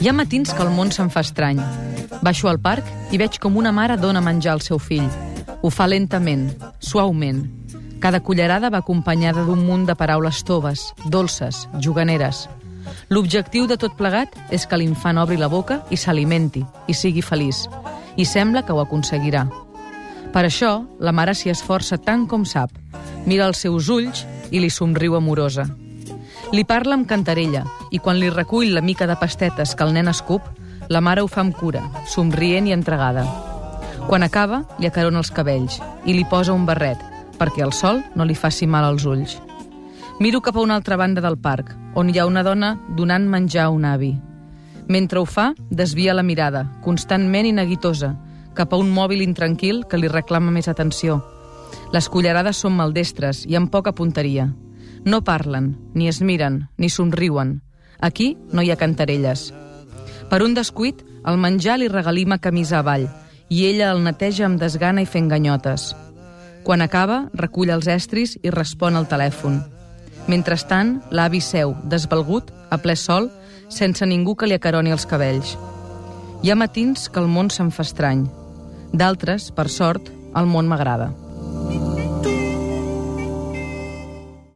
Hi ha matins que el món se'n fa estrany. Baixo al parc i veig com una mare dona menjar al seu fill. Ho fa lentament, suaument. Cada cullerada va acompanyada d'un munt de paraules toves, dolces, juganeres. L'objectiu de tot plegat és que l'infant obri la boca i s'alimenti, i sigui feliç. I sembla que ho aconseguirà. Per això, la mare s'hi esforça tant com sap. Mira els seus ulls i li somriu amorosa. Li parla amb cantarella i quan li recull la mica de pastetes que el nen escup, la mare ho fa amb cura, somrient i entregada. Quan acaba, li acarona els cabells i li posa un barret perquè el sol no li faci mal als ulls. Miro cap a una altra banda del parc, on hi ha una dona donant menjar a un avi. Mentre ho fa, desvia la mirada, constantment i neguitosa, cap a un mòbil intranquil que li reclama més atenció. Les cullerades són maldestres i amb poca punteria. No parlen, ni es miren, ni somriuen. Aquí no hi ha cantarelles. Per un descuit, el menjar li regalima camisa avall i ella el neteja amb desgana i fent ganyotes. Quan acaba, recull els estris i respon al telèfon. Mentrestant, l'avi seu, desvalgut, a ple sol, sense ningú que li acaroni els cabells. Hi ha matins que el món se'n fa estrany. D'altres, per sort, el món m'agrada.